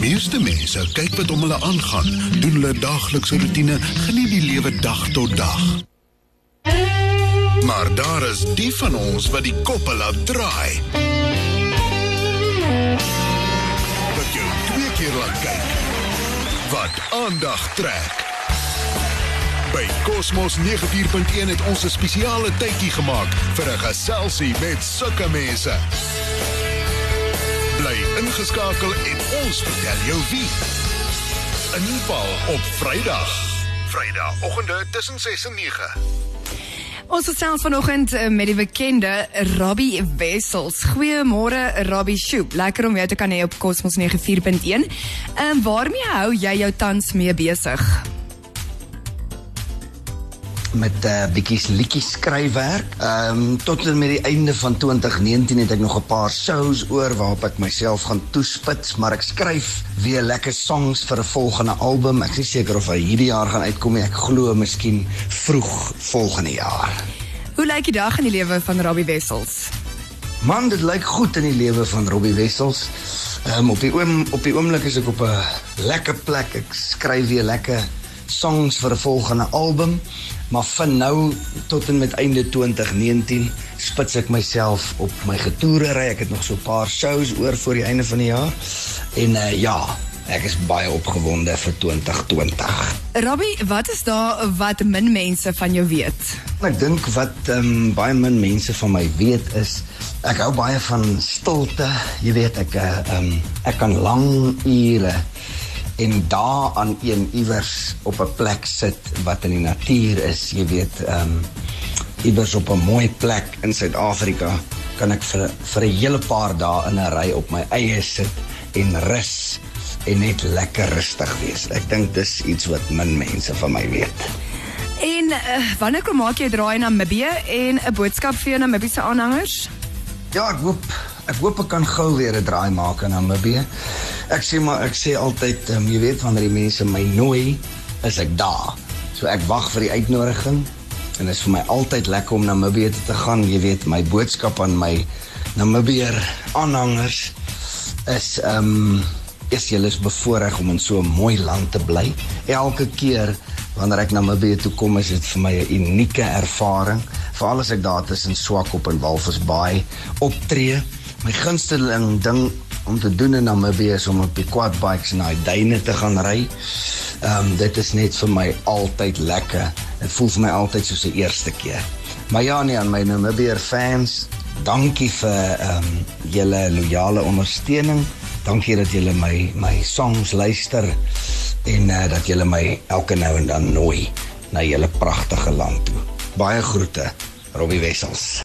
Meeste mense kyk wat om hulle aangaan, doen hulle daaglikse roetine, geniet die lewe dag tot dag. Maar daar is die van ons wat die koppe laat draai. Wat jou twee keer laat kyk. Wat aandag trek. By Cosmos 94.1 het ons 'n spesiale tydjie gemaak vir 'n geselsie met sulke mense. Bly ingeskakel en ons vertel jou wie. Inval op Vrydag. Vrydagoggende tussen 6 en 9. Ons het selfs vanoggend eh, met die bekende Robbie Wessels. Goeiemôre Robbie Shoop. Lekker om jou te kan hê op Cosmos 94.1. Ehm waarmee hou jy jou tans mee besig? Met uh, bietjie liedjies skryfwerk. Ehm um, tot en met die einde van 2019 het ek nog 'n paar shows oor waarop ek myself gaan toespits, maar ek skryf weer lekker songs vir 'n volgende album. Ek is nie seker of hy hierdie jaar gaan uitkom nie. Ek glo miskien vroeg volgende jaar. Hoe lyk die dag in die lewe van Robbie Wessels? Man, dit lyk goed in die lewe van Robbie Wessels. Ehm um, op die oom op die oomblik is ek op 'n lekker plek. Ek skryf weer lekker songs vir 'n volgende album. Maar van nou tot en met einde 2019 spits ek myself op my getoerery. Ek het nog so 'n paar shows oor voor die einde van die jaar. En uh, ja, ek is baie opgewonde vir 2020. Robbie, wat is daar wat min mense van jou weet? Ek dink wat um, baie min mense van my weet is ek hou baie van stilte. Jy weet ek uh, um, ek kan lang ure en daar aan een iewers op 'n plek sit wat in die natuur is, jy weet, ehm um, iewers op 'n mooi plek in Suid-Afrika kan ek vir vir 'n hele paar dae in 'n ry op my eie sit en rus en net lekker rustig wees. Ek dink dis iets wat min mense van my weet. En uh, wanneer kom maak jy draai na Namibië en 'n boodskap vir jou Namibiese aanhangers? Ja, ek hoop ek hoop ek kan gou weer 'n draai maak in Namibië. Ek sê maar ek sê altyd, um, jy weet wanneer die mense my nooi, is ek daar. So ek wag vir die uitnodiging en dit is vir my altyd lekker om na Namibië te gaan. Jy weet, my boodskap aan my Namibier aanhangers is ehm um, is julle is bevoorreg om in so 'n mooi land te bly. Elke keer wanneer ek na Namibië toe kom, is dit vir my 'n unieke ervaring, veral as ek daar tussen Swakop en Walvisbaai optree. My gunsteling ding om te doen in Namibië is om op die quad bikes na die duine te gaan ry. Ehm um, dit is net vir my altyd lekker. Dit voel vir my altyd soos 'n eerste keer. Maar ja nee aan my Namibier fans, dankie vir ehm um, julle loyale ondersteuning. Dankie dat julle my my songs luister en uh, dat julle my elke nou en dan nooi na julle pragtige land toe. Baie groete, Robbie Wessels.